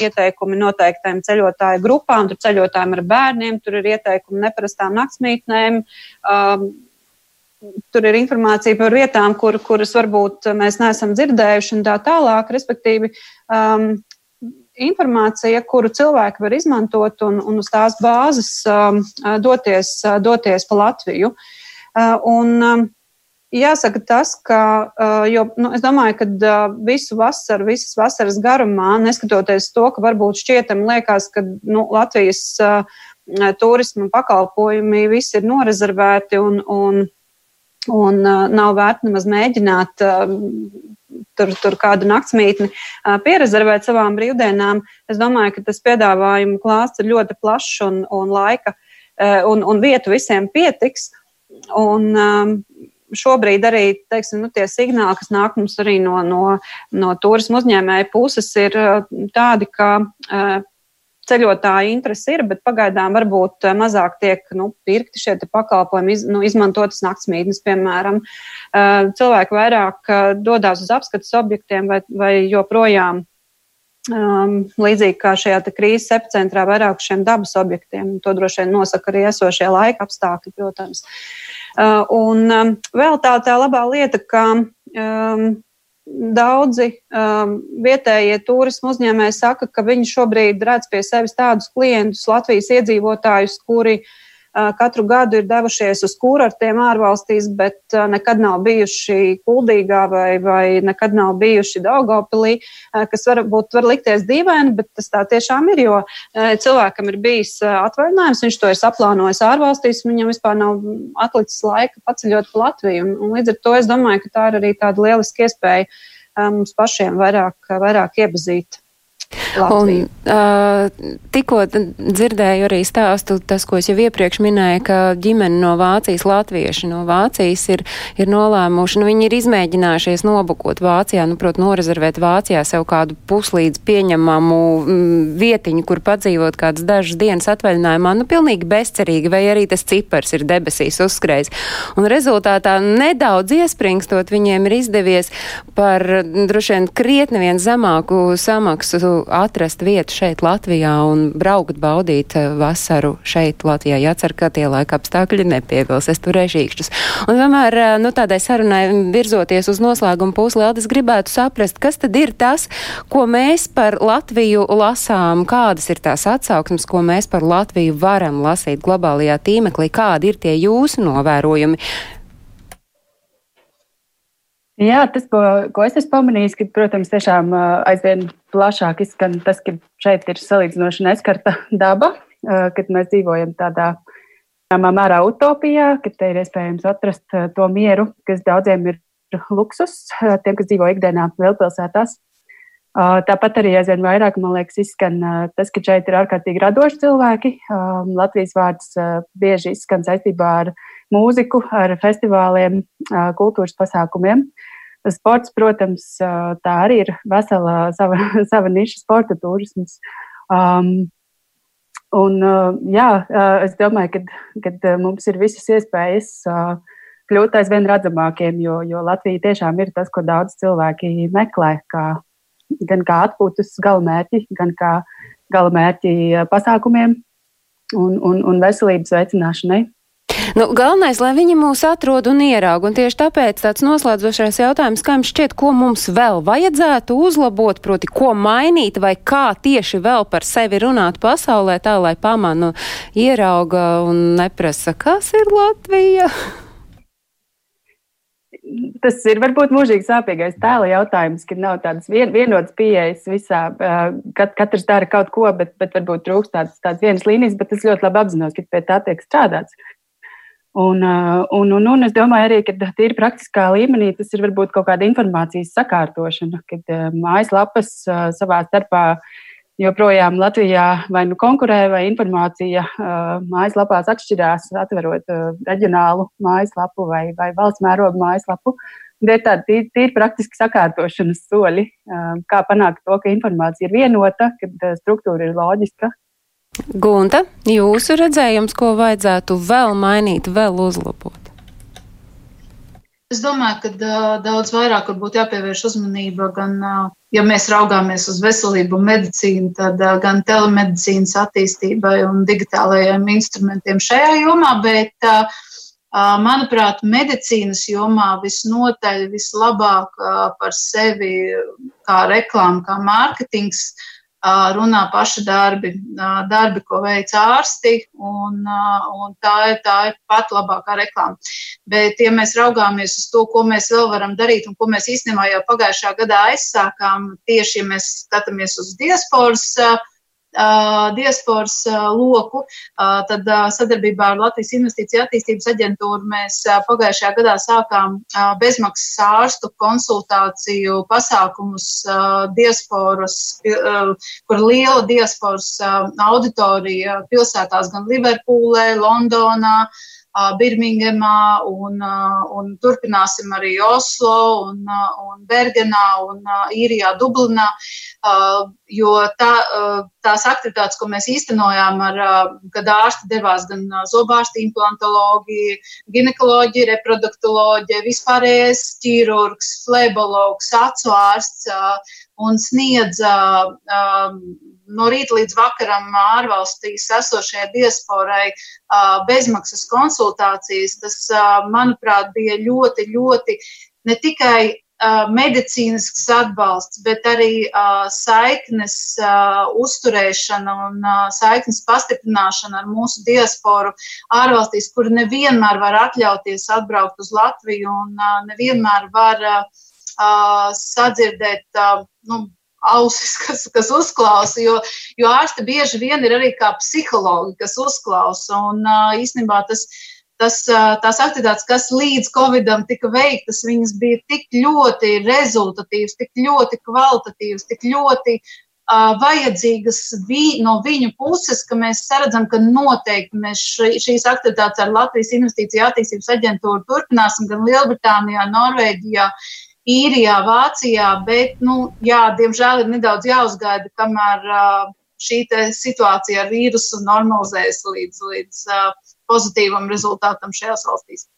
ieteikumi noteiktām ceļotāju grupām. Tur ceļotājiem ar bērniem, tur ir ieteikumi neparastām naktsmītnēm. Um, tur ir informācija par vietām, kur, kuras varbūt mēs neesam dzirdējuši, un tā tālāk. Respektīvi, um, informācija, kuru cilvēki var izmantot un, un uz tās bāzes um, doties, doties pa Latviju. Uh, un, um, Jāsaka tas, ka, jo, nu, es domāju, ka visu vasaru, visas vasaras garumā, neskatoties to, ka varbūt šķietam liekas, ka nu, Latvijas turisma pakalpojumi visi ir norezervēti un, un, un nav vērts nemaz mēģināt tur, tur kādu naktsmītni pierezervēt savām brīvdienām. Es domāju, ka tas piedāvājumu klāsts ir ļoti plašs un, un laika un, un vietu visiem pietiks. Un, um, šobrīd arī teiksim, nu, tie signāli, kas nāk mums arī no, no, no turismu uzņēmēju puses, ir uh, tādi, ka uh, ceļotāju interesi ir, bet pagaidām varbūt uh, mazāk tiek nu, pirkti šie pakalpojumi, iz, nu, izmantotas naktsmītnes, piemēram. Cilvēki vairāk dodas uz apskates objektiem vai, vai joprojām Um, līdzīgi kā šajā krīzes epicentrā, vairāk šiem dabas objektiem. To droši vien nosaka arī esošie laika apstākļi, protams. Uh, un um, vēl tā, tā labā lieta, ka um, daudzi um, vietējie turismu uzņēmēji saka, ka viņi šobrīd redz pie sevis tādus klientus, Latvijas iedzīvotājus, kuri uh, katru gadu ir devušies uz kūrortiem ārvalstīs, bet nekad nav bijuši Kuldīgā vai, vai nekad nav bijuši Daugopilī, kas varbūt var likties dīvaini, bet tas tā tiešām ir, jo cilvēkam ir bijis atvaļinājums, viņš to ir saplānojis ārvalstīs, viņam vispār nav atlicis laika paceļot pa Latviju. Un, un līdz ar to es domāju, ka tā ir arī tāda lieliska iespēja mums pašiem vairāk, vairāk iepazīt Un, uh, tikko dzirdēju arī stāstu, tas, ko es jau iepriekš minēju, ka ģimene no Vācijas, latvieši no Vācijas ir, ir nolēmuši, nu viņi ir izmēģinājušies nobukot Vācijā, nu, prot, norezervēt Vācijā sev kādu puslīdz pieņemamu vietiņu, kur padzīvot kādas dažas dienas atvaļinājumā, nu, pilnīgi bezcerīgi, vai arī tas cipars ir debesīs uzskrējis. Un rezultātā nedaudz iespringstot viņiem ir izdevies par droši vien krietni vien zemāku samaksu atrast vietu šeit Latvijā un braukt baudīt eh, vasaru šeit Latvijā. Jācer, ka tie laika apstākļi nepievils. Es turēšu īkšķus. Un vienmēr, eh, nu, tādai sarunai virzoties uz noslēgumu puslē, es gribētu saprast, kas tad ir tas, ko mēs par Latviju lasām, kādas ir tās atsauksmes, ko mēs par Latviju varam lasīt globālajā tīmeklī, kādi ir tie jūsu novērojumi. Jā, tas, ko, ko es esmu pamanījis, ka, protams, tiešām aizvien plašāk izskan tas, ka šeit ir salīdzinoši neskarta <laughs> daba, kad mēs dzīvojam tādā mērā utopijā, ka te ir iespējams atrast to mieru, kas daudziem ir luksus, tiem, kas dzīvo ikdienā lielpilsētās. Tāpat arī aizvien vairāk, man liekas, izskan tas, ka šeit ir ārkārtīgi radoši cilvēki. Latvijas vārds bieži izskan saistībā ar mūziku, ar festivāliem, kultūras pasākumiem. Sports, protams, tā arī ir vesela sava, <laughs> sava niša sporta turisms. Um, un, jā, es domāju, ka mums ir visas iespējas kļūt aizvien redzamākiem, jo, jo Latvija tiešām ir tas, ko daudz cilvēki meklē, kā, gan kā atpūtas galamērķi, gan kā galamērķi pasākumiem un, un, un veselības veicināšanai. Nu, galvenais, lai viņi mūs atrod un ieraug, un tieši tāpēc tāds noslēdzošais jautājums, kā jums šķiet, ko mums vēl vajadzētu uzlabot, proti, ko mainīt, vai kā tieši vēl par sevi runāt pasaulē, tā lai pamanu ierauga un neprasa, kas ir Latvija. Tas ir varbūt mūžīgi sāpīgais tēla jautājums, ka nav tādas vien, vienotas pieejas visā. Kat, katrs dara kaut ko, bet, bet varbūt trūkst tādas, tādas vienas līnijas, bet es ļoti labi apzinos, ka pie tā tiek strādāts. Un, uh, un, un, un es domāju arī, ka tīri praktiskā līmenī tas ir varbūt kaut kāda informācijas sakārtošana, kad uh, mājaslapas uh, savā starpā joprojām Latvijā vai nu konkurē, vai informācija mājaslapās atšķirās, atverot reģionālu mājaslapu vai, vai valsts mērogu mājaslapu. Tie ir tādi tīri, tīri praktiski sakārtošanas soļi, kā panākt to, ka informācija ir vienota, ka struktūra ir loģiska Gunta, jūsu redzējums, ko vajadzētu vēl mainīt, vēl uzlabot? Es domāju, ka uh, daudz vairāk būtu jāpievērš uzmanība gan, uh, ja mēs raugāmies uz veselību un medicīnu, tad uh, gan telemedicīnas attīstībai un digitālajiem instrumentiem šajā jomā, bet, manuprāt, medicīnas jomā visnotaļ vislabāk par sevi kā reklāma, kā mārketings runā paši darbi, darbi, ko veic ārsti, un, un tā, ir, tā ir pat labākā reklāma. Bet, ja mēs raugāmies uz to, ko mēs vēl varam darīt un ko mēs īstenībā jau pagājušā gadā aizsākām, tieši ja mēs skatāmies uz diasporas diasporas loku, tad sadarbībā ar Latvijas Investīcija attīstības aģentūru mēs pagājušajā gadā sākām bezmaksas ārstu konsultāciju pasākumus diasporas, kur liela diasporas auditorija pilsētās gan Liverpūlē, Londonā, Birmingemā un, un turpināsim arī Oslo un, un Bergenā un Īrijā, Dublinā, jo tā, tās aktivitātes, ko mēs īstenojām, ar, kad ārsti devās gan zobārsti, implantologi, ginekoloģi, reproduktoloģi, vispārējais ķirurgs, flebologs, acu ārsts un sniedza no rīta līdz vakaram ārvalstīs esošajai diasporai bezmaksas konsultācijas. Tas, manuprāt, bija ļoti, ļoti ne tikai medicīnisks atbalsts, bet arī saiknes uzturēšana un saiknes pastiprināšana ar mūsu diasporu ārvalstīs, kur nevienmēr var atļauties atbraukt uz Latviju un nevienmēr var sadzirdēt nu, ausis, <laughs> kas, kas uzklausa, jo, jo ārsti bieži vien ir arī kā psihologi, kas uzklausa. Un īstenībā tas, tas, uh, tās aktivitātes, kas līdz Covidam tika veiktas, viņas bija tik ļoti rezultatīvas, tik ļoti kvalitatīvas, tik ļoti vajadzīgas vi, no viņu puses, ka mēs saredzam, ka noteikti mēs šīs aktivitātes ar Latvijas Investīcija attīstības aģentūru turpināsim gan Lielbritānijā, Norvēģijā, Īrijā, Vācijā, bet, nu, jā, diemžēl ir nedaudz jāuzgaida, kamēr šī situācija ar vīrusu normalizējas līdz, līdz pozitīvam rezultātam šajās valstīs.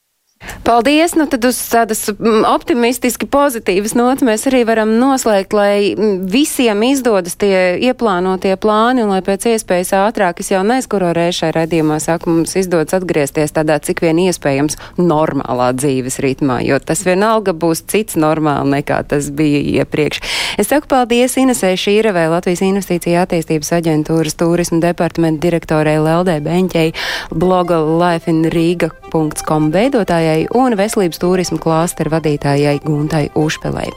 Paldies! Nu tad uz tādas mm, optimistiski pozitīvas nots mēs arī varam noslēgt, lai mm, visiem izdodas tie ieplānotie plāni un lai pēc iespējas ātrāk, es jau neizkuro reizi šai radījumā saku, mums izdodas atgriezties tādā cik vien iespējams normālā dzīves ritmā, jo tas vienalga būs cits normāli nekā tas bija iepriekš. Es saku paldies Inesē Šīrevē, Latvijas Investīcija attīstības aģentūras turismu departamenta direktorei Leldē Beņķei, bloga lifeinriga.com veidotājai vadītājai un veselības turismu klāsteru vadītājai Guntai Užpelei.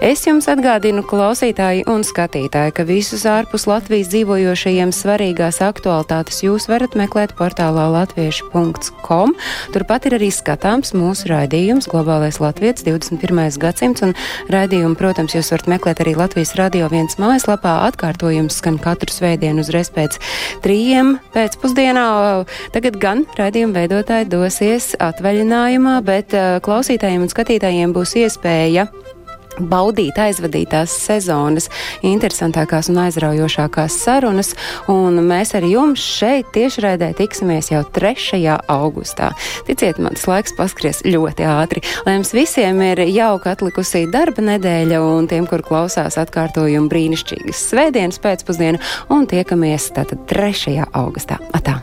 Es jums atgādinu, klausītāji un skatītāji, ka visus ārpus Latvijas dzīvojošajiem svarīgās aktualitātes jūs varat meklēt portālā latviešu.com. Turpat ir arī skatāms mūsu raidījums Globālais Latvijas 21. gadsimts, un raidījumu, protams, jūs varat meklēt arī Latvijas radio viens mājaslapā. Atkārtojums skan katru svētdienu uzreiz pēc trījiem pēcpusdienā. Tagad gan raidījuma veidotāji dosies atvaļinājumā jautājumā, bet uh, klausītājiem un skatītājiem būs iespēja baudīt aizvadītās sezonas interesantākās un aizraujošākās sarunas, un mēs ar jums šeit tiešraidē tiksimies jau 3. augustā. Ticiet, man tas laiks paskries ļoti ātri. Lai jums visiem ir jauka atlikusī darba nedēļa, un tiem, kur klausās atkārtojumu brīnišķīgas svētdienas pēcpusdienu, un tiekamies tātad 3. augustā. Atā!